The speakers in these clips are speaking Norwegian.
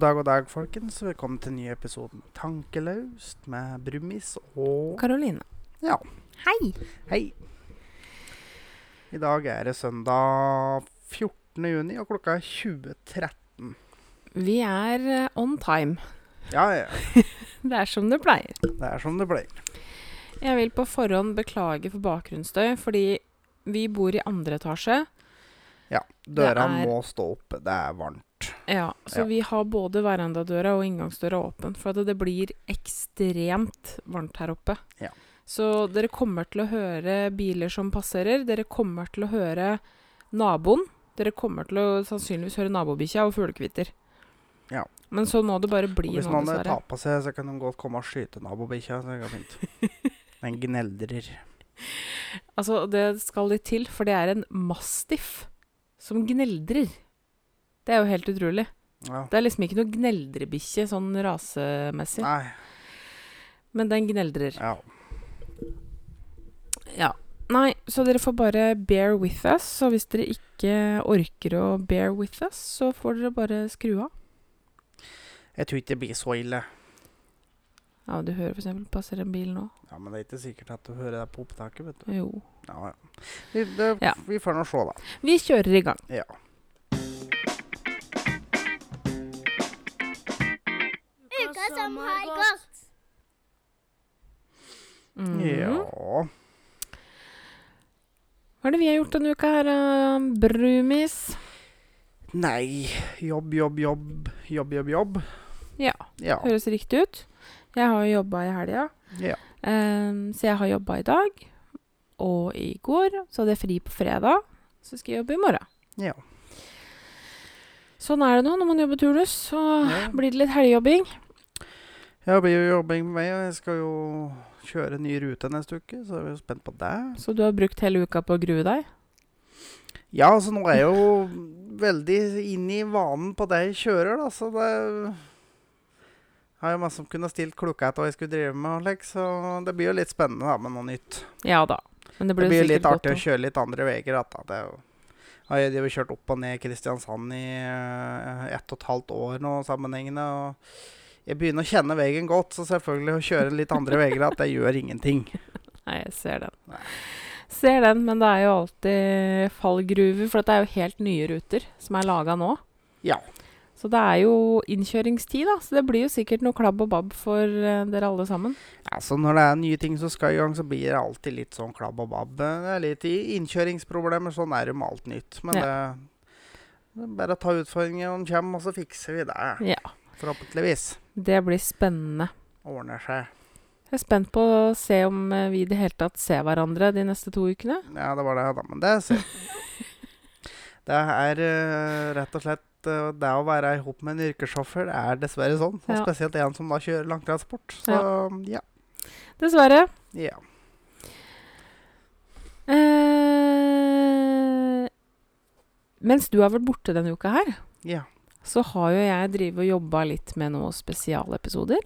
God dag, god dag, folkens. Velkommen til ny episode med Tankelaust med Brumis og Karoline. Ja. Hei! Hei. I dag er det søndag 14. juni, og klokka er 20.13. Vi er eh, on time. Ja, ja. Det er som det pleier. Det er som det pleier. Jeg vil på forhånd beklage for bakgrunnsstøy, fordi vi bor i andre etasje. Ja. Døra må stå oppe. Det er varmt. Ja, så Ja. vi har både verandadøra og inngangsdøra åpen, for det, det blir ekstremt varmt her oppe. Ja. Så dere kommer til å høre biler som passerer. Dere kommer til å høre naboen. Dere kommer til å sannsynligvis høre nabobikkja og fuglekvitter. Ja. Men sånn må det bare bli Og hvis nå, noen dessverre. tar på seg, så kan de godt komme og skyte nabobikkja. Så det går fint. Den gneldrer. Altså, det skal litt til, for det er en mastiff som gneldrer. Det er jo helt utrolig. Ja. Det er liksom ikke noe gneldrebikkje sånn rasemessig, Nei. men den gneldrer. Ja. Ja. Nei, så dere får bare bear with us, og hvis dere ikke orker å bear with us, så får dere bare skru av. Jeg tror ikke det blir så ille. Ja, du hører eksempel passer en bil nå. Ja, Men det er ikke sikkert at du hører deg på opptaket, vet du. Jo. Ja, ja. Vi, det, Ja. vi får nå se, da. Vi kjører i gang. Ja. Uka som har gått. Mhm. Ja. Hva er det vi har gjort denne uka her, eh, Brumis? Nei, jobb, jobb, jobb, jobb, jobb, jobb. Ja. Ja. Høres riktig ut. Jeg har jo jobba i helga. ja. um, så jeg har jobba i dag og i går. Så hadde jeg fri på fredag. Så skal jeg jobbe i morgen. Ja. Sånn er det nå når man jobber turnus. Så Ja. blir det litt helgejobbing. Jeg blir jo jobbing med meg, og jeg skal jo kjøre ny rute neste uke, så jeg er jo spent på det. Så du har brukt hele uka på å grue deg? Ja, altså nå er jeg jo veldig inne i vanen på det jeg kjører, da, så det har jo masse som kunne stilt klokka etter hva jeg skulle drive med, Alex, så det blir jo litt spennende da, med noe nytt. Ja da. Men det blir, Det blir, litt artig å kjøre litt andre veier. Da. det er jo, har jo kjørt opp og ned Kristiansand i eh, ett og et halvt år nå sammenhengende. og Jeg begynner å kjenne veien godt, så selvfølgelig å kjøre litt andre veier at det gjør ingenting. Nei, jeg ser den. Nei. Ser den, men det er jo alltid fallgruver, for det er jo helt nye ruter som er laga nå. Ja. Så det er jo innkjøringstid, da. Så det blir jo sikkert noe klabb og babb for uh, dere alle sammen. Ja, så Når det er nye ting som skal i gang, så blir det alltid litt sånn klabb og babb. Det er litt innkjøringsproblemer. Sånn er det med alt nytt. Men det, det er bare å ta utfordringen når den kommer, og så fikser vi det. Ja. Forhåpentligvis. Det blir spennende. Ordner seg. Jeg er spent på å se om eh, vi i det hele tatt ser hverandre de neste to ukene. Ja, det var det, da. Men det ser. Det er uh, rett og slett uh, Det å være i hop med en yrkessjåfør er dessverre sånn. Og Ja. spesielt en som da kjører langtransport. Så ja. Dessverre. ja. Uh, mens du har vært borte denne uka her, Ja. Så har jo jeg drevet og jobba litt med noen spesialepisoder.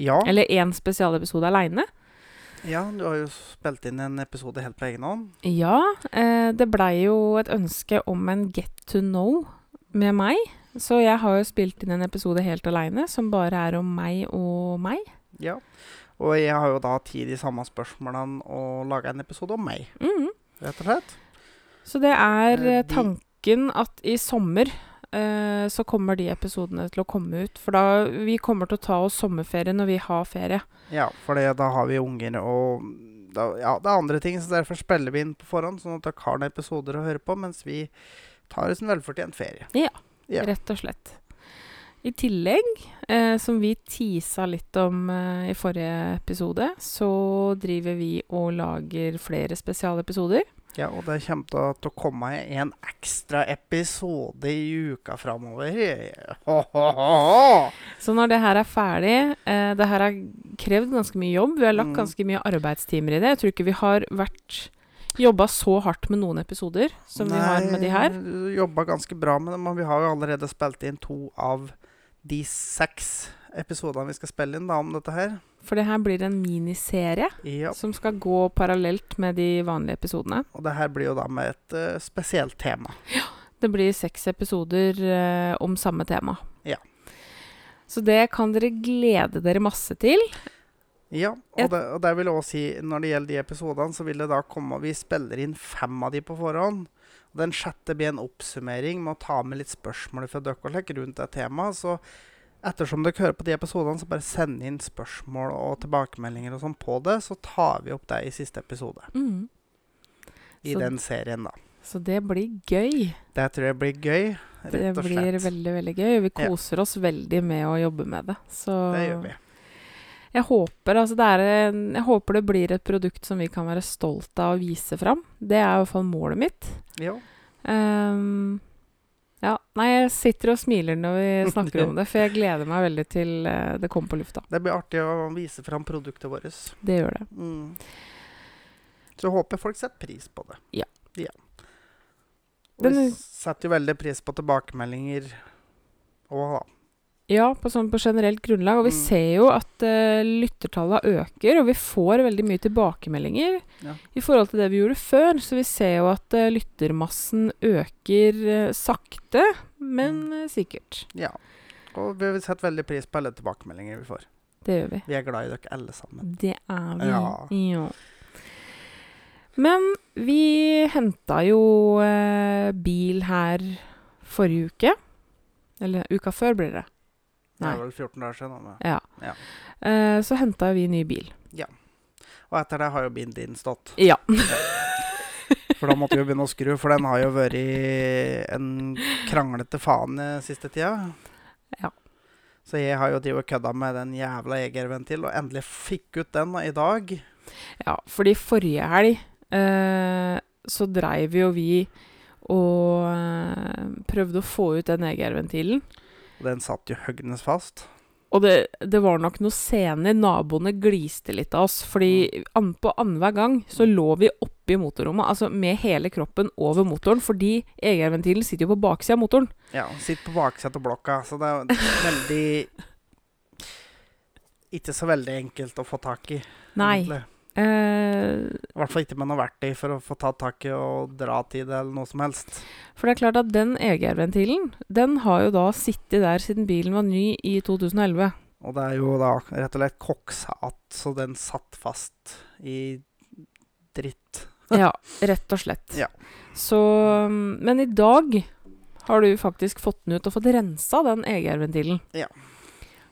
Ja. Eller én spesialepisode aleine. ja, du har jo spilt inn en episode helt på egen hånd. Ja, eh, det blei jo et ønske om en get to know med meg. Så jeg har jo spilt inn en episode helt aleine, som bare er om meg og meg. Ja. Og jeg har jo da tid i samme spørsmålene og laga en episode om meg, Mhm. rett og slett. Så det er Eh, eh, tanken at i sommer eh, så kommer de episodene til å komme ut. For da vi kommer til å ta oss sommerferie når vi har ferie. Ja, for det- da har vi unger og da, Ja, det er andre ting, så derfor spiller vi inn på forhånd, sånn at dere har noen episoder å høre på mens vi tar oss en velfortjent ferie. Ja. Rett og slett. I tillegg, eh, som vi tisa litt om eh, i forrige episode, så driver vi og lager flere spesialepisoder. Ja, og det kommer til å, komme en ekstra episode i uka framover. Så når det her er ferdig eh, Det her har krevd ganske mye jobb. Vi har lagt Mm. ganske mye arbeidstimer i det. Jeg tror ikke vi har vært jobba så hardt med noen episoder som vi har med de her. jobba ganske bra med det, men vi har jo allerede spilt inn to av de seks episodene vi skal spille inn da om dette her. For det her blir en miniserie Ja, som skal gå parallelt med de vanlige episodene. og det her blir jo da med et uh, spesielt tema. Ja. Det blir seks episoder uh, om samme tema. Ja. Så det kan dere glede dere masse til. Ja, og det, og det vil jeg også si når det gjelder de episodene, så vil det da komme Vi spiller inn fem av de på forhånd. Den sjette blir en oppsummering med å ta med litt spørsmål fra dere rundt det temaet. Så ettersom dere hører på de episodene, så bare send inn spørsmål og tilbakemeldinger og sånn på det, så tar vi opp det i siste episode Mm. i Så- den serien, da. Så det blir gøy. Det tror jeg blir gøy, Det rett og blir slett. veldig, veldig gøy. Vi Vi Ja. koser oss veldig med å jobbe med det. Så Det gjør vi. Jeg håper, altså det er en, jeg håper det blir et produkt som vi kan være stolt av å vise fram. Det er i hvert fall målet mitt. Ja. Ehm, ja, nei, jeg sitter og smiler når vi snakker om det, for jeg gleder meg veldig til eh, det kommer på lufta. Det blir artig å vise fram produktet vårt. Det gjør det. Mm. Så håper folk setter pris på det. Ja. Og vi er- setter jo veldig pris på tilbakemeldinger òg, da. Ja, på, sånn, på generelt grunnlag. Og vi Mm. ser jo at uh, lyttertallene øker, og vi får veldig mye tilbakemeldinger Ja. i forhold til det vi gjorde før. Så vi ser jo at uh, lyttermassen øker uh, sakte, men Mm. eh, sikkert. Ja. Og vi setter veldig pris på alle tilbakemeldinger vi får. Det gjør vi. Vi er glad i dere alle sammen. Det er vi. Ja. Ja. Men vi henta jo eh, bil her forrige uke. Eller uka før, blir det. Det er vel 14 dager siden. da. Ja. Ja. Eh, så henta vi ny bil. Og etter det har jo bilen din stått. Ja. For da måtte vi jo begynne å skru, for den har jo vært en kranglete faen siste tida. Ja. Så jeg har jo drevet kødda med den jævla Eger-ventil, og endelig fikk ut den da, i dag. Ja, fordi forrige helg eh, så dreiv jo vi og eh, prøvde å få ut den EGR-ventilen. Og den satt jo høgnes fast. Og det, det var nok noen scener. Naboene gliste litt av oss. Fordi an, på annenhver gang så lå vi oppi motorrommet, altså med hele kroppen over motoren. Fordi EGR-ventilen sitter jo på baksida av motoren. Ja, sitter på baksida av blokka, så det er veldig Ikke så veldig enkelt å få tak i. Nei. egentlig. Eh, I hvert fall ikke med noe verktøy for å få tatt tak i og dra til det, eller noe som helst. for det er klart at den EGR-ventilen, den har jo da sittet der siden bilen var ny i 2011. Og det er jo da rett og slett koksa att, så den satt fast i dritt. Ja, rett og slett. Ja. Så Men i dag har du faktisk fått den ut og fått rensa den EGR-ventilen. Ja.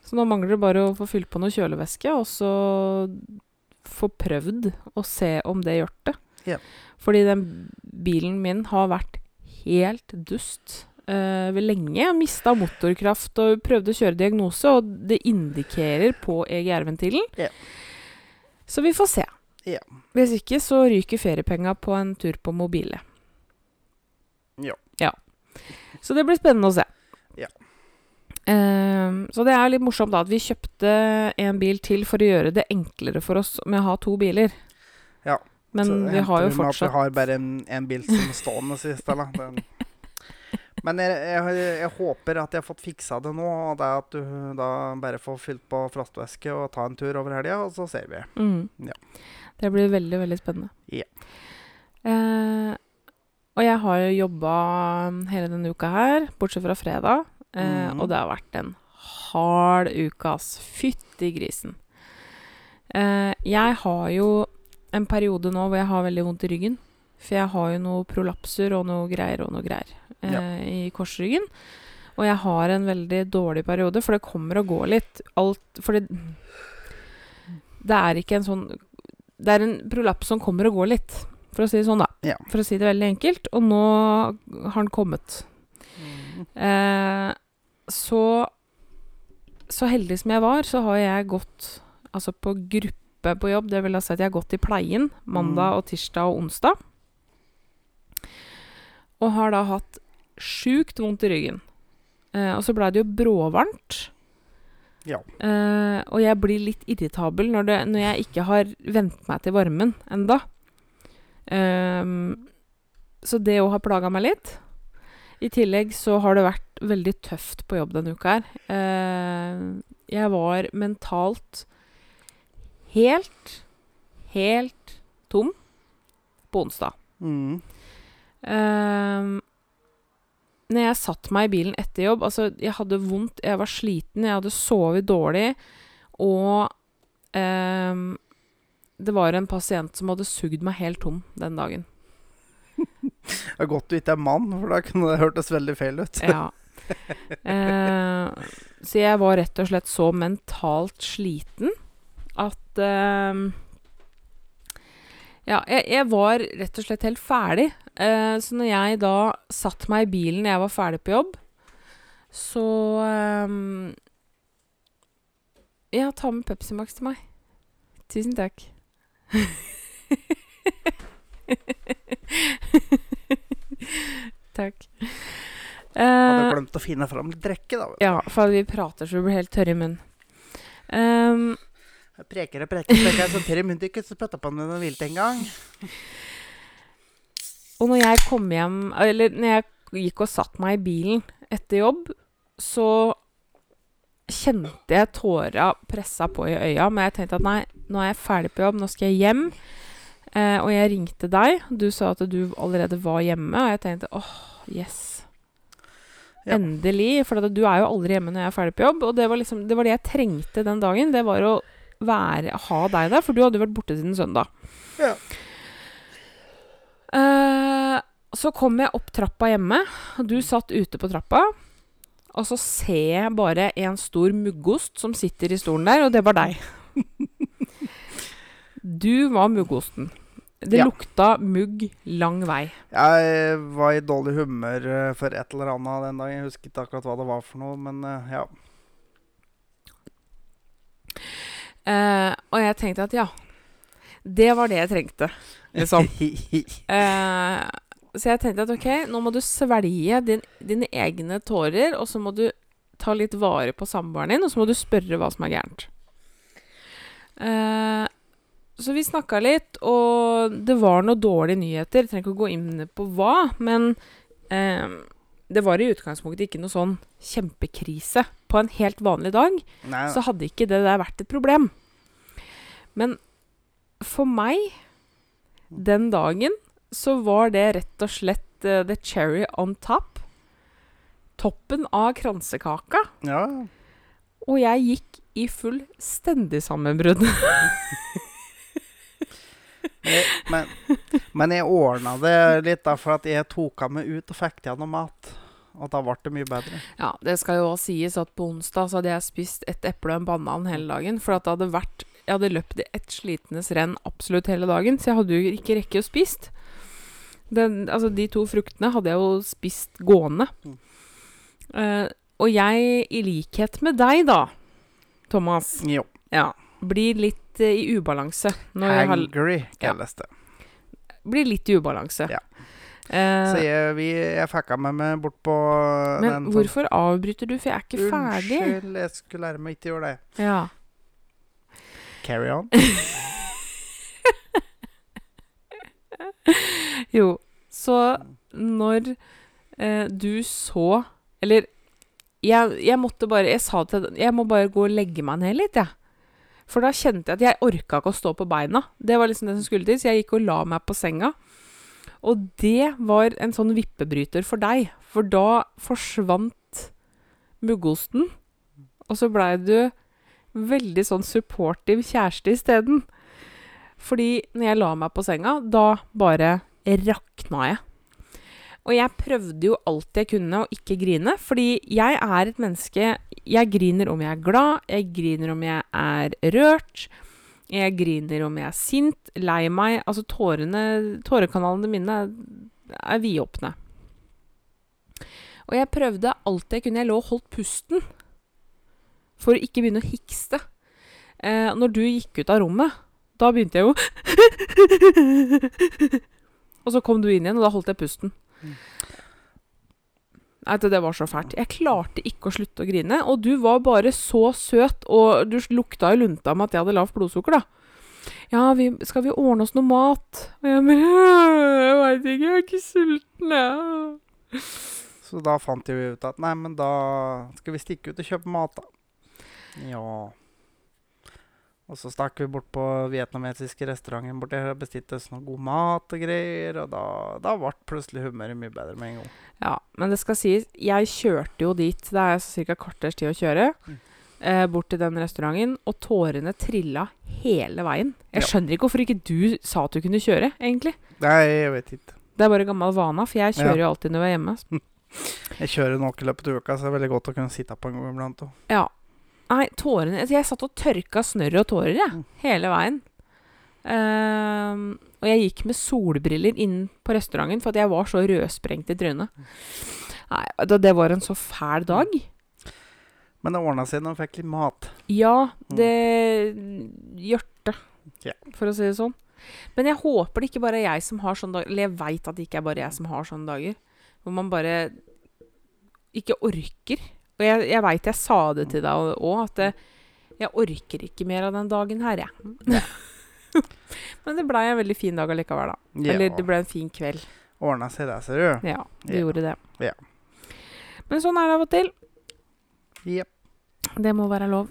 Så nå mangler det bare å få fylt på noe kjølevæske, og så få prøvd å se om det gjør det. Ja. Fordi den bilen min har vært helt dust uh, lenge. Jeg mista motorkraft og prøvde å kjøre diagnose, og det indikerer på EGR-ventilen. Ja. Så vi får se. Ja. Hvis ikke så ryker feriepenga på en tur på mobile. Ja. ja. Så det blir spennende å se. Ehm, så det er litt morsomt da at vi kjøpte en bil til for å gjøre det enklere for oss med å ha to biler. Ja. Men Så vi har jo fortsatt Vi har bare en, en bil som stående sist, eller? Den. Men jeg, jeg, jeg håper at jeg har fått fiksa det nå, og det er at du da bare får fylt på frostvæske og ta en tur over helga, og så ser vi. mm. Ja. Det blir veldig, veldig spennende. Ja. Eh, og jeg har jo jobba hele denne uka her, bortsett fra fredag. Eh, Mhm. Og det har vært en hard uke, ass. Fytti grisen. Eh, jeg har jo en periode nå hvor jeg har veldig vondt i ryggen. For jeg har jo noe prolapser og noe greier og noe greier eh, Ja. i korsryggen. Og jeg har en veldig dårlig periode, for det kommer og går litt. Alt For det Det er ikke en sånn Det er en prolaps som kommer og går litt, for å si det sånn, da. Ja. For å si det veldig enkelt. Og nå har den kommet. Eh, så Så heldig som jeg var, så har jeg gått altså på gruppe på jobb. Det vil si at jeg har gått i pleien mandag Mm. og tirsdag og onsdag. Og har da hatt sjukt vondt i ryggen. Eh, og så blei det jo bråvarmt. Ja. Eh, og jeg blir litt irritabel når, det, når jeg ikke har vent meg til varmen enda. Eh, så det òg har plaga meg litt. I tillegg så har det vært veldig tøft på jobb denne uka her. Eh, jeg var mentalt helt, helt tom på onsdag. Mm. Eh, når jeg satte meg i bilen etter jobb Altså, jeg hadde vondt, jeg var sliten, jeg hadde sovet dårlig, og eh, det var en pasient som hadde sugd meg helt tom den dagen. Det er godt du ikke er mann, for da kunne det hørtes veldig feil ut. Ja. Eh, så jeg var rett og slett så mentalt sliten at eh, Ja, jeg, jeg var rett og slett helt ferdig. Eh, så når jeg da satte meg i bilen jeg var ferdig på jobb, så ehm, Ja, ta med Pepsi Max til meg. Tusen takk. takk. Hadde Eh, glemt å finne fram litt drikke, da. ja, for vi prater så vi blir helt tørre i munnen. Um, Jeg Preker og preker, preker jeg så tørr i munnen ikke så putta på den den hvilte en gang. og når jeg kom hjem Eller når jeg gikk og satte meg i bilen etter jobb, så kjente jeg tåra pressa på i øya. Men jeg tenkte at nei, nå er jeg ferdig på jobb, nå skal jeg hjem. Eh, og jeg ringte deg. Du sa at du allerede var hjemme, og jeg tenkte åh, yes. Ja. Endelig. For du er jo aldri hjemme når jeg er ferdig på jobb. Og det var liksom Det var det jeg trengte den dagen. Det var å være, ha deg der, for du hadde vært borte siden søndag. Ja. Eh, så kom jeg opp trappa hjemme, du satt ute på trappa. Og så ser jeg bare en stor muggost som sitter i stolen der, og det var deg. Du var muggosten. Det Ja. lukta mugg lang vei. Jeg var i dårlig humør eh, for et eller annet den dagen. Jeg husker ikke akkurat hva det var for noe, men eh, ja. Eh, og jeg tenkte at ja, det var det jeg trengte, liksom. Eh, så jeg tenkte at ok, nå må du svelge din, dine egne tårer, og så må du ta litt vare på samboeren din, og så må du spørre hva som er gærent. Eh, så vi snakka litt, og det var noen dårlige nyheter. Jeg trenger ikke å gå inn på hva, men eh, det var i utgangspunktet ikke noe sånn kjempekrise. På en helt vanlig dag Nei, så hadde ikke det der vært et problem. Men for meg, den dagen, så var det rett og slett uh, the cherry on top. Toppen av kransekaka. ja. Og jeg gikk i fullstendig sammenbrudd. Men, men jeg ordna det litt, da, for at jeg tok av meg ut og fikk til noe mat. Og da ble det mye bedre. ja, det skal jo også sies at på onsdag så hadde jeg spist et eple og en banan hele dagen. For at det hadde vært Jeg hadde løpt i ett slitenes renn absolutt hele dagen, så jeg hadde jo ikke rekke å spist. Den, altså, de to fruktene hadde jeg jo spist gående. Mm. Uh, og jeg, i likhet med deg, da, Thomas, Jo. ja, blir litt eh, i ubalanse. Når jeg har, Hangry kalles det. blir litt i ubalanse. Ja. Eh, Så jeg, vi, jeg fucka med meg bort på men den sånn- hvorfor avbryter du? For jeg er ikke ferdig. Unnskyld, jeg skulle lære meg ikke å gjøre det. Ja. Carry on. Jo, så når eh, du så Eller jeg, jeg måtte bare Jeg sa til Jeg må bare gå og legge meg ned litt, jeg. For da kjente jeg at jeg orka ikke å stå på beina. Det var liksom det som skulle til, så jeg gikk og la meg på senga. Og det var en sånn vippebryter for deg, for da forsvant muggosten. Og så blei du veldig sånn supportive kjæreste isteden. Fordi når jeg la meg på senga, da bare rakna jeg. Og jeg prøvde jo alt jeg kunne å ikke grine, fordi jeg er et menneske Jeg griner om jeg er glad, jeg griner om jeg er rørt, jeg griner om jeg er sint, lei meg Altså tårene Tårekanalene mine er, er vidåpne. Og jeg prøvde alt jeg kunne. Jeg lå og holdt pusten for å ikke begynne å hikste. Eh, når du gikk ut av rommet, da begynte jeg jo Og så kom du inn igjen, og da holdt jeg pusten. Nei, det det var så fælt. Jeg klarte ikke å slutte å grine. Og du var bare så søt, og du lukta i lunta med at jeg hadde lavt blodsukker, da. Ja, vi, skal vi ordne oss noe mat? Og jeg bare Jeg veit ikke, jeg er ikke sulten, jeg. Så da fant vi ut at nei, men da skal vi stikke ut og kjøpe mat, da. Ja. Og så stakk vi bort på vietnamesiske restauranten borti her og bestilte oss noe god mat og greier. Og da, da ble plutselig humøret mye bedre med en gang. Ja, Men det skal sies, jeg kjørte jo dit. Det er ca. kvarters tid å kjøre. Mm. Eh, bort til den restauranten. Og tårene trilla hele veien. Jeg Ja. skjønner ikke hvorfor ikke du sa at du kunne kjøre, egentlig. Nei, jeg vet ikke. Det er bare gammel vane, for jeg kjører Ja. jo alltid når jeg er hjemme. Jeg kjører nok i løpet av uka, så det er veldig godt å kunne sitte på en gang iblant. Ja. Nei, tårene altså, Jeg satt og tørka snørr og tårer, jeg. Mm. Hele veien. Um, og jeg gikk med solbriller inn på restauranten for at jeg var så rødsprengt i trynet. Nei, det, det var en så fæl dag. Men det ordna seg når vi fikk litt mat. Ja, det gjørte, for å si det sånn. Men jeg håper det ikke bare er jeg som har sånne dager. Eller jeg veit at det ikke er bare jeg som har sånne dager. Hvor man bare ikke orker. Og jeg, jeg veit jeg sa det til deg òg, at det, jeg orker ikke mer av den dagen her, jeg. Men det blei en veldig fin dag allikevel, da. Ja, Eller det ble en fin kveld. ordna seg det, ser du. Ja, det Ja. gjorde det. Ja. Men sånn er det av og til. Jepp. Det må være lov.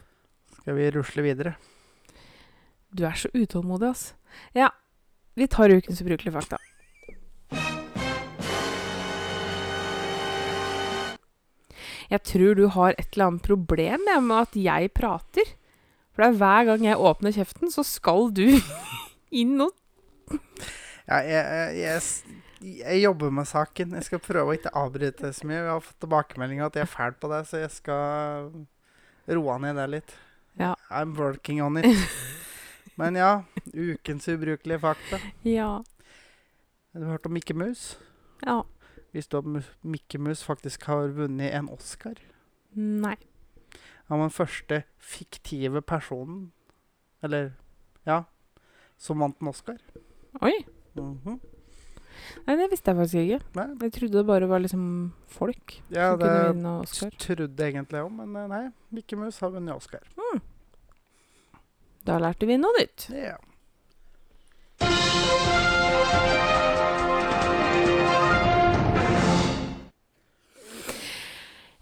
Skal vi rusle videre? Du er så utålmodig, ass. Ja, vi tar ukens ubrukelige fakta. Jeg tror du har et eller annet problem med at jeg prater. For det er hver gang jeg åpner kjeften, så skal du inn og Ja, jeg, jeg, jeg, jeg jobber med saken. Jeg skal prøve å ikke avbryte så mye. Vi har fått tilbakemelding at jeg er fæl på det, så jeg skal roe ned det litt. Ja. I'm working on it. Men ja, ukens ubrukelige fakta. Ja. Har du hørt om Mikke Mus? Ja. At Mu- Mikke Mus faktisk har vunnet en Oscar? Nei. Han var den første fiktive personen, eller ja, som vant en Oscar. Oi. Mhm. Nei, det visste jeg faktisk ikke. Nei, Jeg trodde det bare var liksom folk ja, som kunne vinne Oscar. Ja, det trodde jeg egentlig òg, men eh, nei. Mikke Mus har vunnet Oscar. Da lærte vi noe nytt. Ja.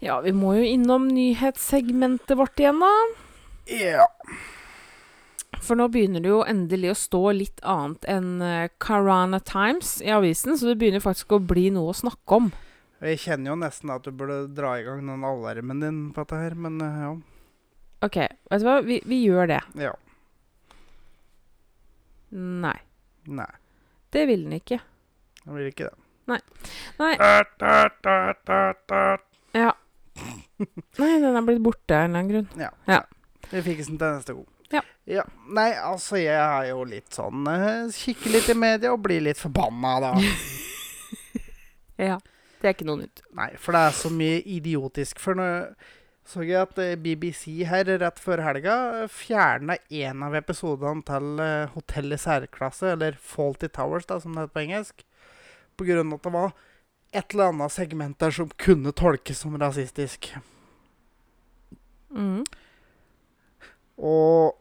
Ja, vi må jo innom nyhetssegmentet vårt igjen, da. ja. For nå begynner det jo endelig å stå litt annet enn Karana Times i avisen, så det begynner faktisk å bli noe å snakke om. Jeg kjenner jo nesten at du burde dra i gang den alarmen din på dette her, men eh, ja. OK, vet du hva? Vi, vi gjør det. Ja. Nei. Nei, Det vil den ikke. Den vil ikke det. Nei. Nei. Ja. Nei, den er blitt borte av en eller annen grunn. Ja. Vi fikk den til neste gang. Ja. Nei, altså, jeg er jo litt sånn eh, Kikker litt i media og blir litt forbanna, da. Ja. Det er ikke noe nytt. Nei, for det er så mye idiotisk. For nå så jeg at eh, BBC her rett før helga fjerna en av episodene til eh, Hotell i særklasse, eller Faulty Towers, da, som det heter på engelsk, på grunn av at det var et eller annet segment der som kunne tolkes som rasistisk. Mm. Og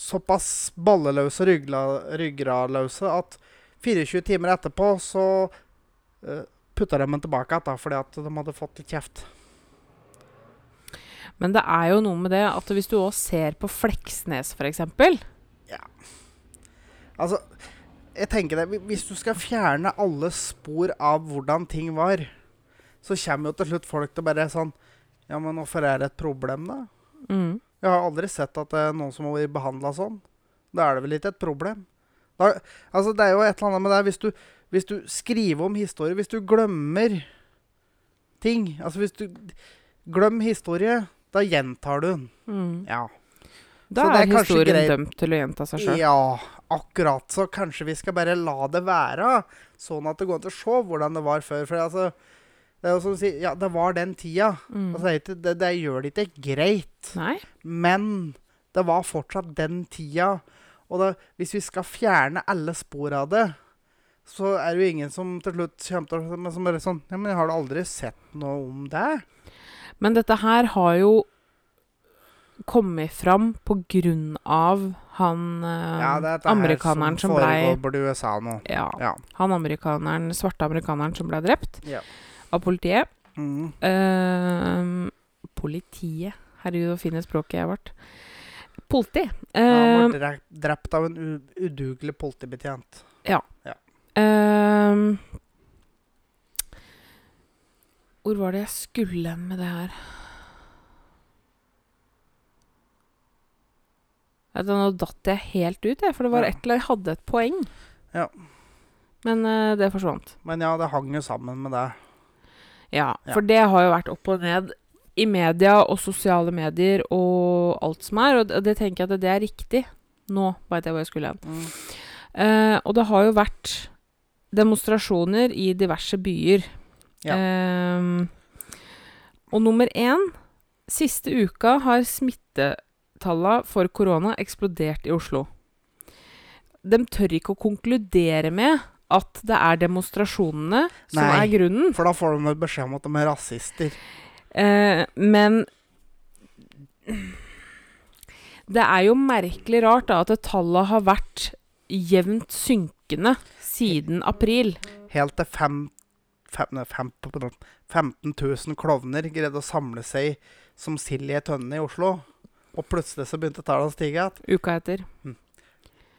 såpass balleløse og ryggla- ryggradløse at 24 timer etterpå så uh, putta de den tilbake igjen, fordi at de hadde fått litt kjeft. Men det er jo noe med det at hvis du òg ser på Fleksnes, f.eks. Altså, jeg tenker det, Hvis du skal fjerne alle spor av hvordan ting var, så kommer jo til slutt folk til å bare sånn Ja, men hvorfor er det et problem, da? Mm. Jeg har aldri sett at det er noen som har vært behandla sånn. Da er det vel ikke et problem. Da, altså, det er jo et eller annet med det hvis du, hvis du skriver om historie, hvis du glemmer ting Altså hvis du Glem historie, da gjentar du den. Mm. Ja. Da er, er historien greit. dømt til å gjenta seg sjøl. Ja, akkurat. Så kanskje vi skal bare la det være, sånn at det går an å se hvordan det var før. For altså, det er jo som å si Ja, det var den tida. Mm. Altså, det, det, gjør det ikke greit. Nei. Men det var fortsatt den tida. Og da, hvis vi skal fjerne alle spor av det, så er det jo ingen som til slutt kommer til å si sånn Ja, men har du aldri sett noe om det? Men dette her har jo kommet fram på grunn av han eh, Ja, det er amerikaneren som som blei borti USA nå. ja, Ja. Han amerikaneren, svarte amerikaneren som ble drept Ja. av politiet. Mm. Eh, politiet Herregud, så finne språket jeg ble. Politi. Han Eh, ble drept, drept av en udugelig politibetjent. ja Hvor var det jeg skulle med det her? Vet du, Nå datt jeg helt ut, jeg, for det var Ja. et eller annet Jeg hadde et poeng. Ja. Men uh, det forsvant. Men ja, det hang jo sammen med det. Ja, Ja. for det har jo vært opp og ned i media og sosiale medier og alt som er, og det, det tenker jeg at det er riktig. Nå veit jeg hvor jeg skulle hen. Mm. Uh, og det har jo vært demonstrasjoner i diverse byer. Ja. Uh, og nummer én Siste uka har smittetallene for korona eksplodert i Oslo. De tør ikke å konkludere med at det er demonstrasjonene som Nei. er grunnen. For da får de beskjed om at de er rasister. Eh, men det er jo merkelig rart da at tallene har vært jevnt synkende siden april. Helt til fem, fem, fem, 15 000 klovner greide å samle seg som sild i ei tønne i Oslo. Og plutselig så begynte tallene å stige igjen. Uka etter.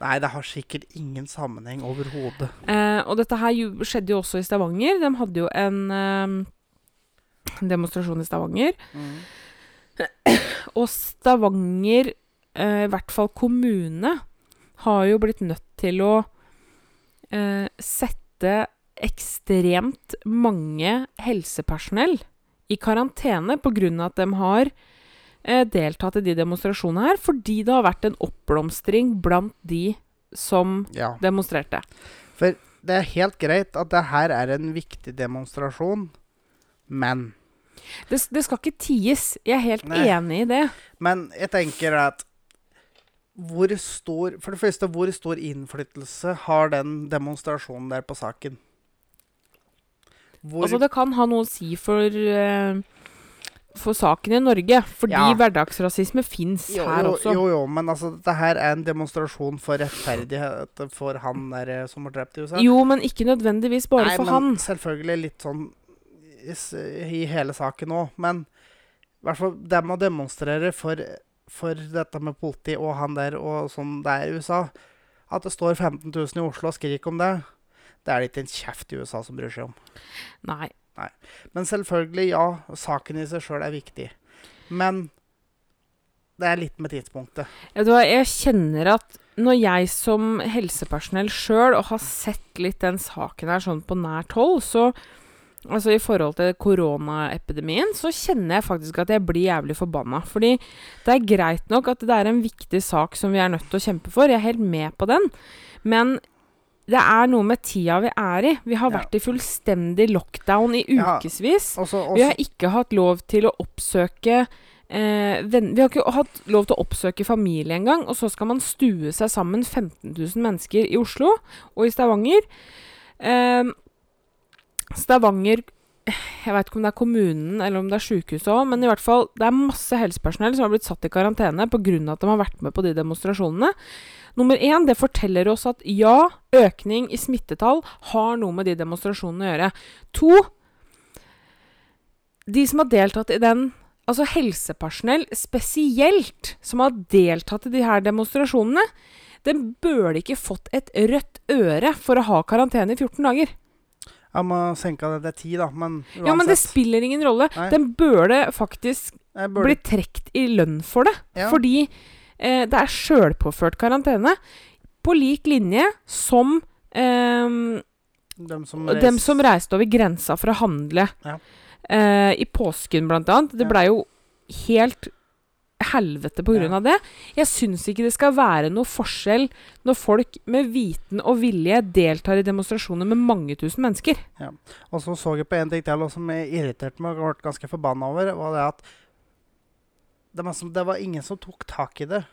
Nei, det har sikkert ingen sammenheng overhodet. Eh, og dette her jo, skjedde jo også i Stavanger. De hadde jo en eh, demonstrasjon i Stavanger. Og Stavanger, eh, i hvert fall kommune, har jo blitt nødt til å eh, sette ekstremt mange helsepersonell i karantene pga. at de har deltatt i de demonstrasjonene her, fordi det har vært en oppblomstring blant de som Ja. demonstrerte. For det er helt greit at det her er en viktig demonstrasjon, men Det, det skal ikke ties. Jeg er helt Nei. enig i det. Men jeg tenker at hvor stor For det første, hvor stor innflytelse har den demonstrasjonen der på saken? Hvor Altså, det kan ha noe å si for, eh, for saken i Norge. Fordi Ja. hverdagsrasisme fins her også. jo, jo, men altså, dette her er en demonstrasjon for rettferdighet for han der eh, som ble drept i USA. Jo, men ikke nødvendigvis bare Nei, for men han. Selvfølgelig litt sånn i, i hele saken òg. Men i hvert fall dem å demonstrere for, for dette med politi og han der og sånn det er i USA At det står 15 000 i Oslo og skriker om det, det er det ikke en kjeft i USA som bryr seg om. Nei. Men selvfølgelig, ja, saken i seg sjøl er viktig. Men det er litt med tidspunktet. Ja, du jeg kjenner at når jeg som helsepersonell sjøl har sett litt den saken her sånn på nært hold, så Altså i forhold til koronaepidemien, så kjenner jeg faktisk at jeg blir jævlig forbanna. Fordi det er greit nok at det er en viktig sak som vi er nødt til å kjempe for. Jeg er helt med på den. Men det er noe med tida vi er i. Vi har Ja. vært i fullstendig lockdown i ukevis. Ja, Vi har ikke hatt lov til å oppsøke eh, venn, Vi har ikke hatt lov til å oppsøke familie engang, og så skal man stue seg sammen 15 000 mennesker i Oslo og i Stavanger. Eh, Stavanger Jeg vet ikke om det er kommunen eller om det er sjukehuset òg, men i hvert fall det er masse helsepersonell som har blitt satt i karantene pga. at de har vært med på de demonstrasjonene. Nummer én, det forteller oss at ja, økning i smittetall har noe med de demonstrasjonene å gjøre. To, de som har deltatt i den Altså helsepersonell spesielt, som har deltatt i de her demonstrasjonene, den burde ikke fått et rødt øre for å ha karantene i 14 dager. Ja, må senke det til ti, da, men uansett. Ja, men det spiller ingen rolle. Nei. Den burde faktisk burde, bli trukket i lønn for det. Ja. Fordi eh, det er sjølpåført karantene. På lik linje som eh, dem som, dem som reiste over grensa for å handle. Ja. Eh, I påsken, blant annet. Det Ja. blei jo helt helvete på grunn Ja. av det. Jeg syns ikke det skal være noe forskjell når folk med viten og vilje deltar i demonstrasjoner med mange tusen mennesker. Og så så jeg på en ting til som irriterte meg og ble ganske forbanna over. var Det at det, var som, det var ingen som tok tak i det.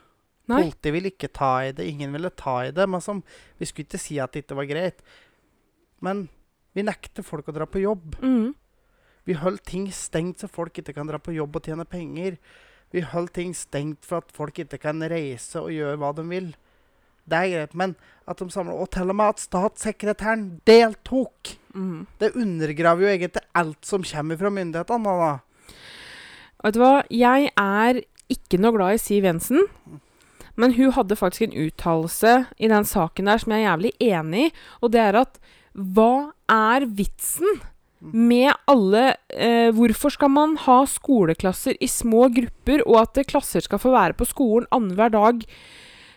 Nei. Politiet ville ikke ta i det, ingen ville ta i det. Men som, vi skulle ikke si at det ikke var greit. Men vi nekter folk å dra på jobb. Mm. Vi holder ting stengt så folk ikke kan dra på jobb og tjene penger. Vi holder ting stengt for at folk ikke kan reise og gjøre hva de vil. Det er greit, men at de samler Og til og med at statssekretæren deltok! Mm. Det undergraver jo egentlig alt som kommer fra myndighetene. Da. Vet du hva, jeg er ikke noe glad i Siv Jensen. Men hun hadde faktisk en uttalelse i den saken der som jeg er jævlig enig i, og det er at hva er vitsen med alle eh, Hvorfor skal man ha skoleklasser i små grupper, og at klasser skal få være på skolen annenhver dag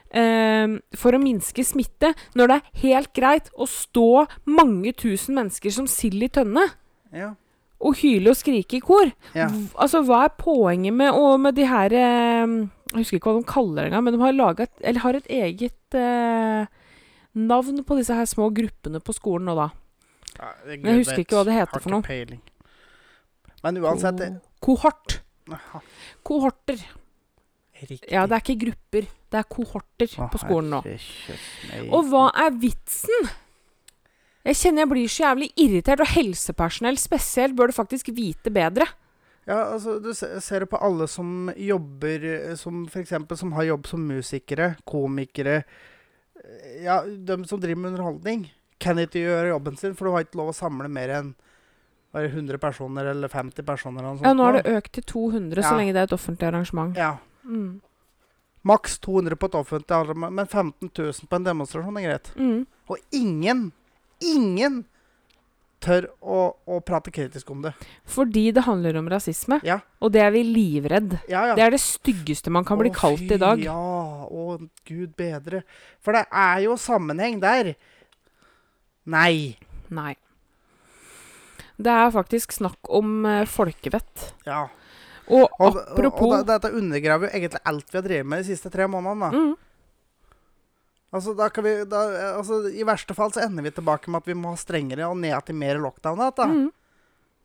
eh, for å minske smitte, når det er helt greit å stå mange tusen mennesker som sild i tønne Ja. Og hyle og skrike i kor? ja. Altså, hva er poenget med, og med de her eh, Jeg husker ikke hva de kaller det engang, men de har, laget, eller har et eget eh, navn på disse her små gruppene på skolen nå, da. Ja, Men jeg husker ikke hva det heter for noe. Peiling. Men uansett Ko kohort. Aha, Kohorter. Riktig. Ja, det er ikke grupper, det er kohorter Åh, på skolen nå. Og hva er vitsen? Jeg kjenner jeg blir så jævlig irritert, og helsepersonell spesielt bør du faktisk vite bedre. Ja, altså, du ser det på alle som jobber som eksempel, som har jobb som musikere, komikere eh, Ja, de som driver med underholdning, kan ikke gjøre jobben sin, for du har ikke lov å samle mer enn bare 100 personer eller 50 personer. Eller Ja, nå har det økt til 200 Ja. så lenge det er et offentlig arrangement. Ja. Mm. Maks 200 på et offentlig arrangement, men 15 000 på en demonstrasjon er greit. Mm. Og ingen, ingen tør å, å prate kritisk om det. Fordi det handler om rasisme, Ja. og det er vi livredd. Ja, ja. Det er det styggeste man kan bli Å, kalt fy, i dag. Ja, å gud bedre. For det er jo sammenheng der. Nei. Nei. Det er faktisk snakk om uh, folkevett. Ja. Og Og, og, apropos og da, dette undergraver jo egentlig alt vi har drevet med de siste tre månedene. mm, Altså, da kan vi, da, altså, I verste fall så ender vi tilbake med at vi må ha strengere og ned til mer lockdown. Da. mm.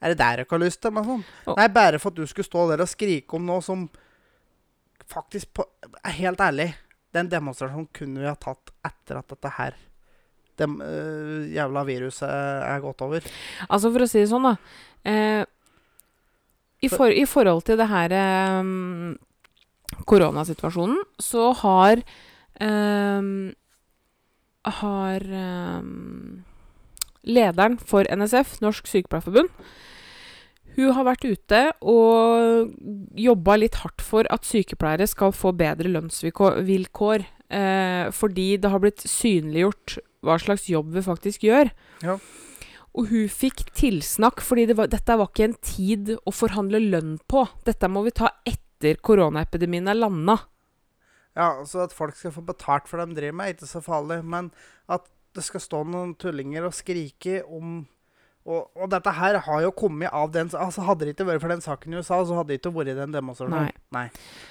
Er det der dere har lyst til? Men sånn? Oh. Nei, bare for at du skulle stå der og skrike om noe som faktisk på, er Helt ærlig, den demonstrasjonen kunne vi ha tatt etter at dette her det øh, jævla viruset er gått over. Altså, for å si det sånn, da. Eh, i, for, I forhold til det her eh, koronasituasjonen, så har eh, Har um, lederen for NSF, Norsk Sykepleierforbund, hun har vært ute og jobba litt hardt for at sykepleiere skal få bedre lønnsvilkår. Eh, fordi det har blitt synliggjort hva slags jobb vi faktisk gjør. Ja. Og hun fikk tilsnakk fordi det var, dette var ikke en tid å forhandle lønn på. Dette må vi ta etter koronaepidemien er landa. Ja, Så at folk skal få betalt for det de driver med, er ikke så farlig. Men at det skal stå noen tullinger og skrike om og, og dette her har jo kommet av den altså Hadde det ikke vært for den saken i USA, så hadde det ikke vært den demonstrasjonen. Nei.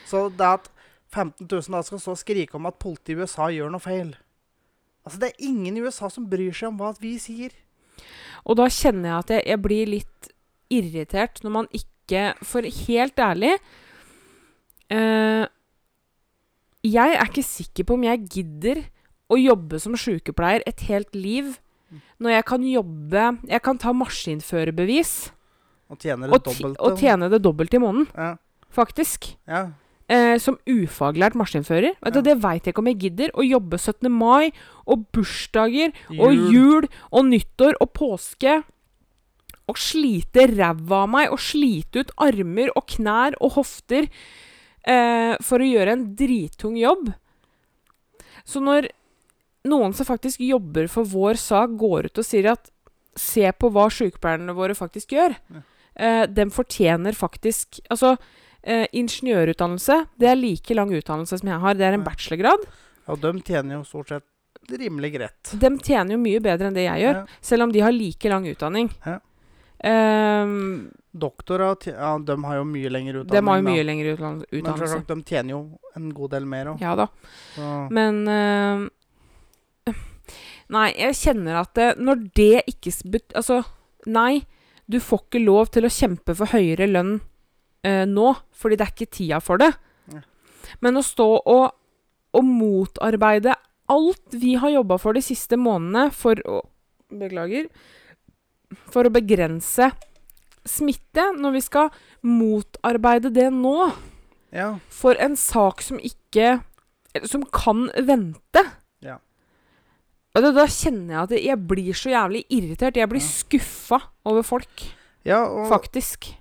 Så det at 15 000 da skal stå og skrike om at politiet i USA gjør noe feil Altså, det er ingen i USA som bryr seg om hva vi sier. Og da kjenner jeg at jeg, jeg blir litt irritert når man ikke For helt ærlig eh, Jeg er ikke sikker på om jeg gidder å jobbe som sykepleier et helt liv når jeg kan jobbe Jeg kan ta maskinførerbevis Og tjener det og, og tjene det dobbelt i måneden, Ja. faktisk. ja. Eh, som ufaglært maskinfører. Vet du, Ja. Det veit jeg ikke om jeg gidder. Å jobbe 17. mai og bursdager og Jul. jul og nyttår og påske. Og slite ræva av meg og slite ut armer og knær og hofter eh, for å gjøre en drittung jobb. Så når noen som faktisk jobber for vår sak, går ut og sier at Se på hva sykepleierne våre faktisk gjør. Ja. Eh, dem fortjener faktisk Altså, eh, ingeniørutdannelse, det er like lang utdannelse som jeg har. Det er en Ja. bachelorgrad. Og de tjener jo stort sett rimelig greit. De tjener jo mye bedre enn det jeg gjør, Ja. selv om de har like lang utdanning. Ja. Ehm, Doktorer ja, de har jo mye lengre utdanning. de har jo da. mye lengre utdannelse. Men utdannelse. selvsagt, de tjener jo en god del mer òg. Ja da. Så Men uh, Nei, jeg kjenner at det, når det ikke Altså, nei, du får ikke lov til å kjempe for høyere lønn uh, nå, fordi det er ikke tida for det. Ja. Men å stå og, og motarbeide alt vi har jobba for de siste månedene for å Beklager. For å begrense smitte, når vi skal motarbeide det nå ja. for en sak som ikke Som kan vente. Ja. Og da, da kjenner jeg at jeg blir så jævlig irritert. Jeg blir Ja. skuffa over folk. ja og, Faktisk.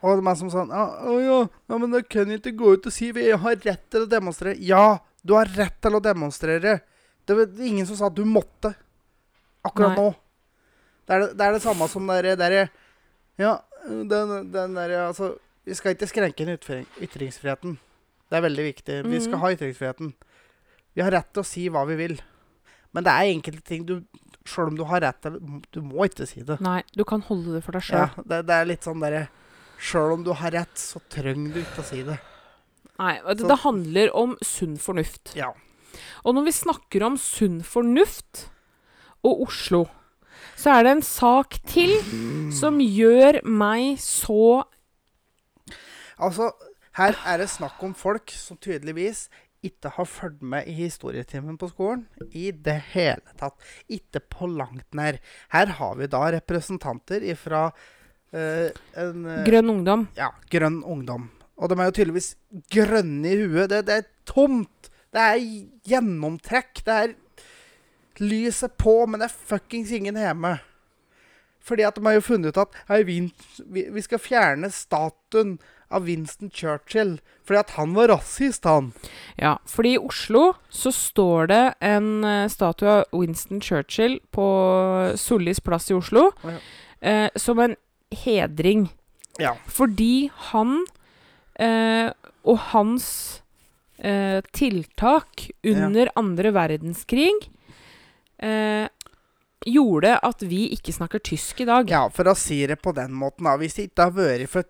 og det er som sånn ja, å, ja, ja, men da kan jeg ikke gå ut og si vi har rett til å demonstrere. Ja, du har rett til å demonstrere. Det var ingen som sa at du måtte akkurat Nei. nå. Det er det, det er det samme som der, der Ja, den, den der, altså Vi skal ikke skrenke inn ytringsfriheten. Det er veldig viktig. Vi skal Mhm. ha ytringsfriheten. Vi har rett til å si hva vi vil. Men det er enkelte ting du Sjøl om du har rett til Du må ikke si det. Nei, du kan holde det for deg sjøl. Ja, det, det er litt sånn derre Sjøl om du har rett, så trenger du ikke å si det. Nei, det, Så- det handler om sunn fornuft. Ja. Og når vi snakker om sunn fornuft og Oslo, så er det en sak til som gjør meg så Altså, her er det snakk om folk som tydeligvis ikke har fulgt med i historietimen på skolen i det hele tatt. Ikke på langt nær. Her har vi da representanter fra en uh, grønn ungdom. ja, grønn ungdom. Og de er jo tydeligvis grønne i huet. Det, det er tomt. Det er gjennomtrekk. Det er lyset på, men det er fuckings ingen hjemme. Fordi at de har jo funnet ut at hei, vi, skal fjerne statuen av Winston Churchill. Fordi at han var rasist, han. Ja, fordi i Oslo så står det en eh, statue av Winston Churchill på Sollis plass i Oslo Ja. eh, som en hedring. Ja. Fordi han eh, og hans eh, tiltak under andre verdenskrig eh, gjorde at vi ikke snakker tysk i dag. Ja, for å si det på den måten, da. Hvis det ikke har vært for,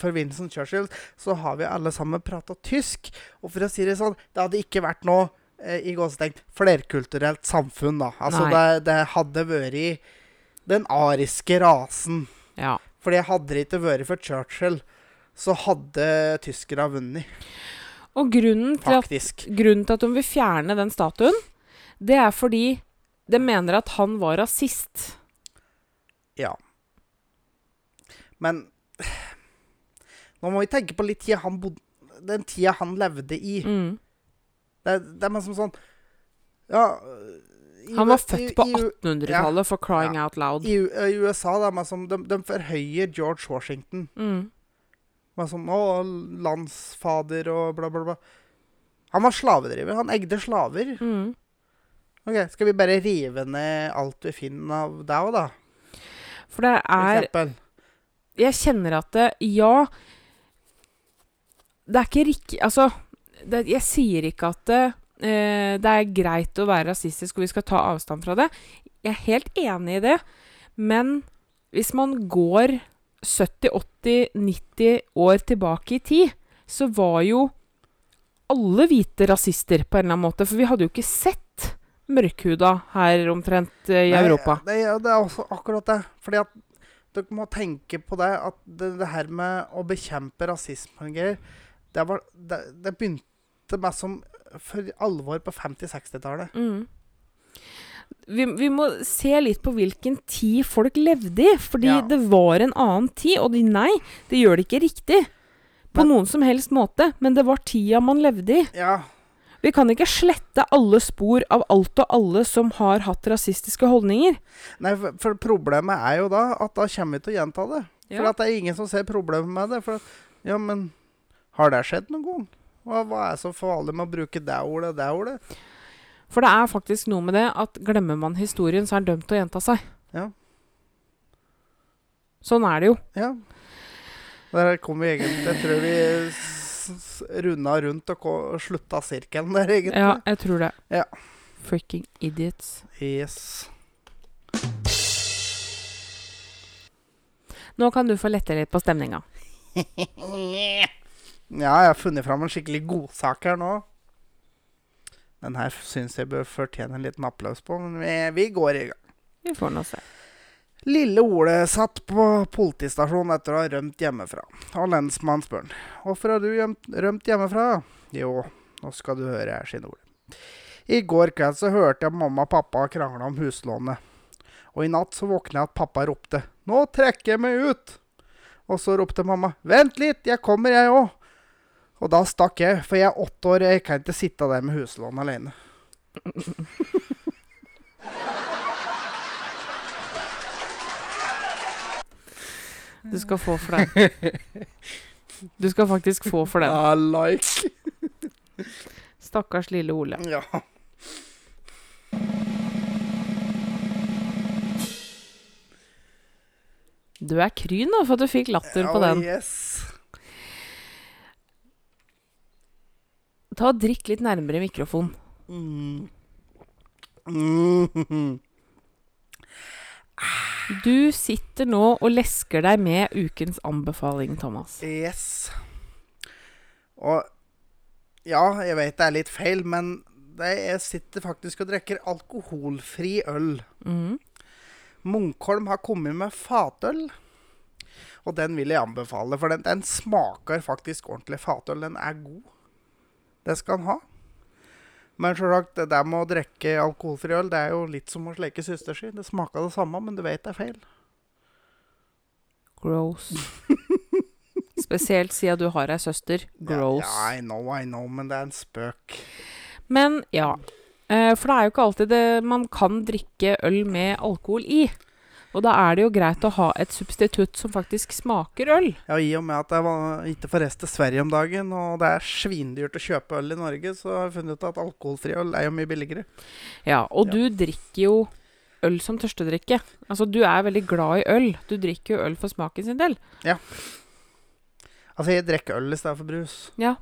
for Vincent Churchill, så har vi alle sammen prata tysk. Og for å si det sånn, det hadde ikke vært noe eh, i gåsetegn flerkulturelt samfunn, da. Altså, det, det hadde vært den ariske rasen. Ja. Fordi hadde det ikke vært for Churchill, så hadde tyskerne vunnet, Og grunnen til, at, grunnen til at de vil fjerne den statuen, det er fordi de mener at han var rasist. Ja. Men nå må vi tenke på litt tida han bodde Den tida han levde i. Mm. Det, det er liksom sånn Ja i Han var født på i, i, 1800-tallet, for crying Ja. out loud. I, i USA da, men som, de, de forhøyer George Washington. Mm. Men sånn, å, landsfader og bla, bla, bla. Han var slavedriver. Han egde slaver. Mm. Ok, Skal vi bare rive ned alt vi finner av deg òg, da? For det For er eksempel. Jeg kjenner at det, Ja. Det er ikke riktig Altså, det, jeg sier ikke at det, eh, det er greit å være rasistisk, og vi skal ta avstand fra det. Jeg er helt enig i det. Men hvis man går 70-80-90 år tilbake i tid, så var jo alle hvite rasister på en eller annen måte. For vi hadde jo ikke sett mørkhuda her omtrent eh, i Nei, Europa. Er- det er også akkurat det. Fordi at dere må tenke på det at det, det her med å bekjempe rasisme og greier, det, var, det, det begynte meg som for alvor på 50-60-tallet. Mm. Vi, vi må se litt på hvilken tid folk levde i. Fordi Ja. det var en annen tid. Og de, nei, det gjør det ikke riktig. På Men- noen som helst måte. Men det var tida man levde i. Ja, Vi kan ikke slette alle spor av alt og alle som har hatt rasistiske holdninger. nei, for, for problemet er jo da at da kommer vi til å gjenta det. For Ja. at det er ingen som ser problemet med det. For ja, men har det skjedd noen gang? Hva, hva er så farlig med å bruke det ordet og det ordet? For det er faktisk noe med det at glemmer man historien, så er den dømt til å gjenta seg. Ja. Sånn er det jo. Ja. Der kom vi egentlig Jeg tror vi runda rundt og slutta sirkelen der, egentlig. Ja, jeg tror det. Ja. Freaking idiots. Yes. Nå kan du få lette litt på stemninga. Ja, jeg har funnet fram en skikkelig godsak her nå. Den her syns jeg bør fortjene en liten applaus på, men vi, vi går i gang. Vi får nå se. Lille Ole satt på politistasjonen etter å ha rømt hjemmefra. Og lensmannen spør han, 'Hvorfor har du gjemt, rømt hjemmefra?' 'Jo, nå skal du høre her', sier Ole. I går kveld så hørte jeg mamma og pappa krangle om huslånet. Og i natt så våkna jeg at pappa ropte 'Nå trekker jeg meg ut'. Og så ropte mamma 'Vent litt, jeg kommer, jeg òg'. Og da stakk jeg, for jeg er åtte år, jeg kan ikke sitte der med huslån alene. Du skal få for den. Du skal faktisk få for den. I like. Stakkars lille Ole. Ja. Du er kry nå for at du fikk latter på Ja, Oh, Yes. Ta og Drikk litt nærmere mikrofonen. Mm. Mm. Du sitter nå og lesker deg med ukens anbefaling, Thomas. Yes. Og ja, jeg vet det er litt feil, men det, jeg sitter faktisk og drikker alkoholfri øl. Mm. Munkholm har kommet med fatøl, og den vil jeg anbefale. For den, den smaker faktisk ordentlig fatøl. Den er god. Det skal den ha. Men selvsagt, det der med å drikke alkoholfri øl, det er jo litt som å sleke søster. Det smaker det samme, men du vet det er feil. Gross. Spesielt siden du har ei søster. Gross. Ja, ja, I know, I know, men det er en spøk. Men ja. Eh, for det er jo ikke alltid det man kan drikke øl med alkohol i. Og da er det jo greit å ha et substitutt som faktisk smaker øl. Ja, I og med at jeg var ikke får reist til Sverige om dagen, og det er svindyrt å kjøpe øl i Norge, så har jeg funnet ut at alkoholfri øl er jo mye billigere. Ja, og Ja. du drikker jo øl som tørstedrikke. Altså, du er veldig glad i øl. Du drikker jo øl for smaken sin del. Altså, jeg drikker øl i stedet for brus. Ja.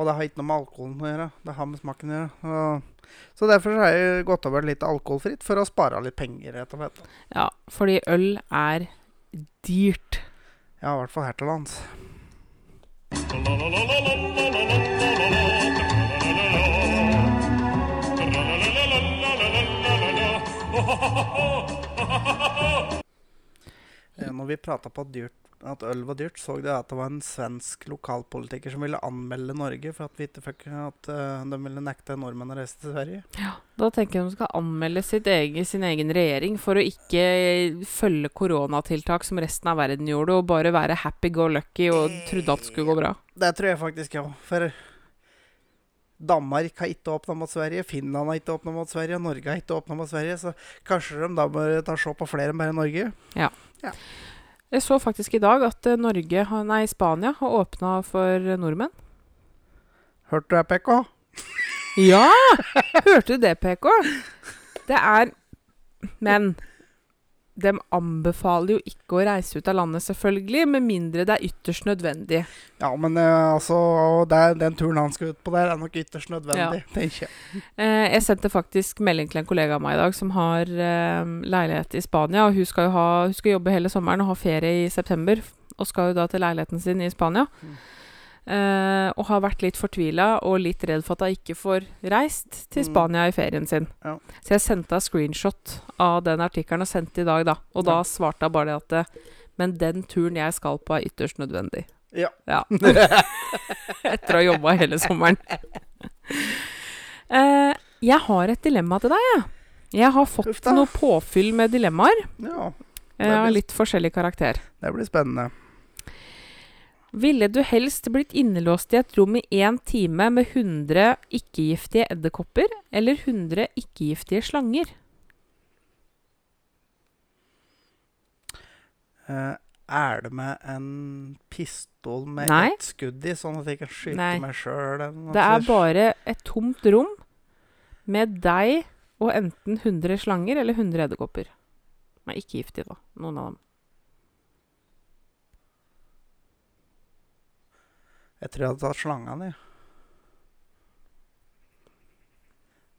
Og det har ikke noe med alkoholen å gjøre. Det har med smaken å gjøre. Og, så derfor har jeg gått over litt alkoholfritt for å spare litt penger, rett og slett. Ja, fordi øl er dyrt. Ja, i hvert fall her til lands. Eh, Når vi prata på dyrt, at øl var dyrt, så de at det var en svensk lokalpolitiker som ville anmelde Norge for at vi fikk at uh, de ville nekte nordmenn å reise til Sverige. Da tenker jeg de skal anmelde sitt egen, sin egen regjering for å ikke følge koronatiltak som resten av verden gjorde, og bare være happy go lucky og trodde at det skulle gå bra. Det tror jeg faktisk, ja. For Danmark har ikke åpna mot Sverige, Finland har ikke åpna mot Sverige, Norge har ikke åpna mot Sverige. Så kanskje de da bør ta se på flere enn bare Norge. Jeg så faktisk i dag at eh, Norge, nei, Spania har åpna for nordmenn. Hørte du det, PK? Ja! Hørte du det, PK? Det er Men de anbefaler jo ikke å reise ut av landet, selvfølgelig, med mindre det er ytterst nødvendig. Ja, men uh, altså det er, Den turen han skal ut på der, er nok ytterst nødvendig, tenker jeg. Uh, jeg sendte faktisk melding til en kollega av meg i dag som har uh, leilighet i Spania. og Hun skal ha, hun skal jobbe hele sommeren og ha ferie i september. Og skal jo da til leiligheten sin i Spania. Mm. Eh, og har vært litt fortvila og litt redd for at hun ikke får reist til Mm. Spania i ferien sin. Ja. Så jeg sendte henne screenshot av den artikkelen og sendte i dag, da. Og da svarte hun bare det at eh, Men den turen jeg skal på, er ytterst nødvendig. Ja. Ja. Etter å ha jobba hele sommeren. uh, jeg har et dilemma til deg, jeg. Jeg har fått Ufta. noe påfyll med dilemmaer. ja, eh, Av litt forskjellig karakter. det blir spennende. Ville du helst blitt innelåst i et rom i én time med 100 ikke-giftige edderkopper eller 100 ikke-giftige slanger? Eh, er det med en pistol med Nei. ett skudd i, sånn at jeg kan skyte Nei. meg sjøl? Det er bare et tomt rom med deg og enten 100 slanger eller 100 edderkopper. Nei, ikke giftige, da. Noen av dem. Jeg tror jeg hadde tatt slangene, jeg.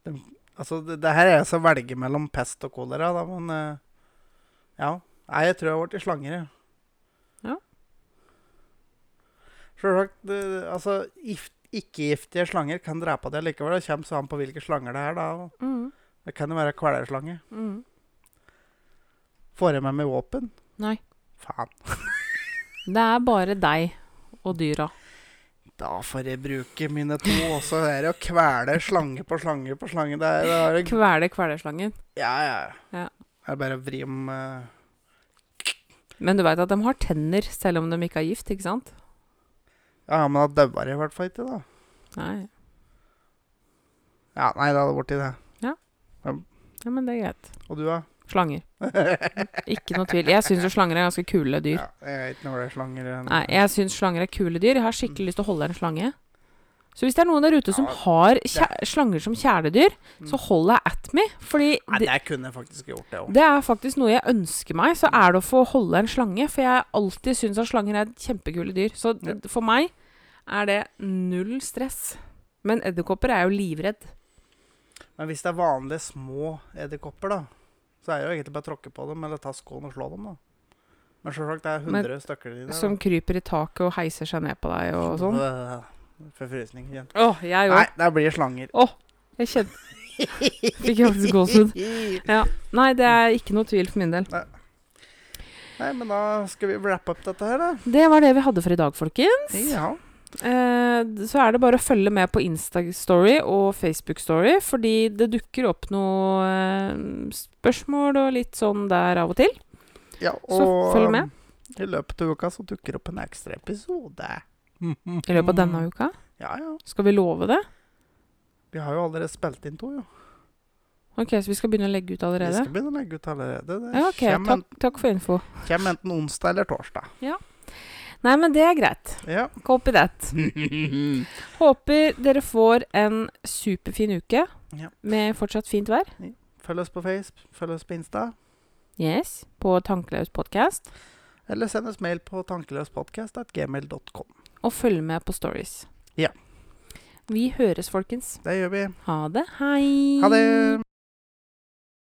Det, Altså, det, det her er jeg å velge mellom pest og kolera, da, men eh, Ja. Nei, jeg tror jeg har i slanger, jeg. Ja. Sjølsagt, Altså, gift, ikke-giftige slanger kan drepe deg likevel. Det kommer så an på hvilke slanger det er, da. Mm. Det kan jo være kvelerslange. Mm. Får jeg med meg våpen? Nei. Faen. Det er bare deg og dyra. Da får jeg bruke mine to, og så er det å kvele slange på slange på slange. Det er, det er Kvele kvelerslangen. Ja, ja. Ja. Det er bare å vri om eh, Men du veit at de har tenner selv om de ikke er gift, ikke sant? Ja, men da dauer de i hvert fall ikke, da. Nei. Ja, nei, det hadde blitt det. Ja, men det er greit. Og du, da? Slanger. Ikke noe tvil. Jeg syns jo slanger er ganske kule dyr. Ja, jeg vet ikke noe glad i slanger. Nei, jeg syns slanger er kule dyr. Jeg har skikkelig lyst til å holde en slange. Så hvis det er noen der ute som Ja, har kjæ slanger som kjæledyr, så hold deg at me. Fordi Nei, det, det kunne jeg faktisk gjort, det òg. det er faktisk noe jeg ønsker meg, så er det å få holde en slange. For jeg alltid syns at slanger er kjempekule dyr. Så Ja. for meg er det null stress. Men edderkopper er jo livredd. Men hvis det er vanlige små edderkopper, da, så er det jo egentlig bare å tråkke på dem eller ta skoen og slå dem, da. Men selvsagt, det er 100 stykker dine. det. Som kryper i taket og heiser seg ned på deg og sånn. Forfrysning igjen. Åh, jeg Nei, òg. det blir slanger. Jeg kjenner Fikk jeg faktisk gåsehud. Ja. Nei, det er ikke noe tvil for min del. Nei, men da skal vi wrap up dette her, da. Det var det vi hadde for i dag, folkens. Ja. Eh, så er det bare å følge med på Insta-story og Facebook-story, fordi det dukker opp noe eh, spørsmål og litt sånn der av og til. ja Så følg med. um, I løpet av uka så dukker det opp en ekstra episode. I løpet av denne uka. Ja, ja. Skal vi love det? Vi har jo allerede spilt inn to, jo. Ok, så vi skal begynne å legge ut allerede? Vi skal begynne å legge ut allerede. Det Ja, ok. Takk, takk for info. Kjem enten onsdag eller torsdag. Nei, men det er greit. Ja. Copy that. Håper dere får en superfin uke Ja. med fortsatt fint vær. Følg oss på Face, følg oss på Insta. Yes, på Tankeløs podkast. Eller send oss mail på tankeløspodkast.gmail.com. Og følg med på stories. Ja. Vi høres, folkens. Det gjør vi. Ha det. Hei. Ha det!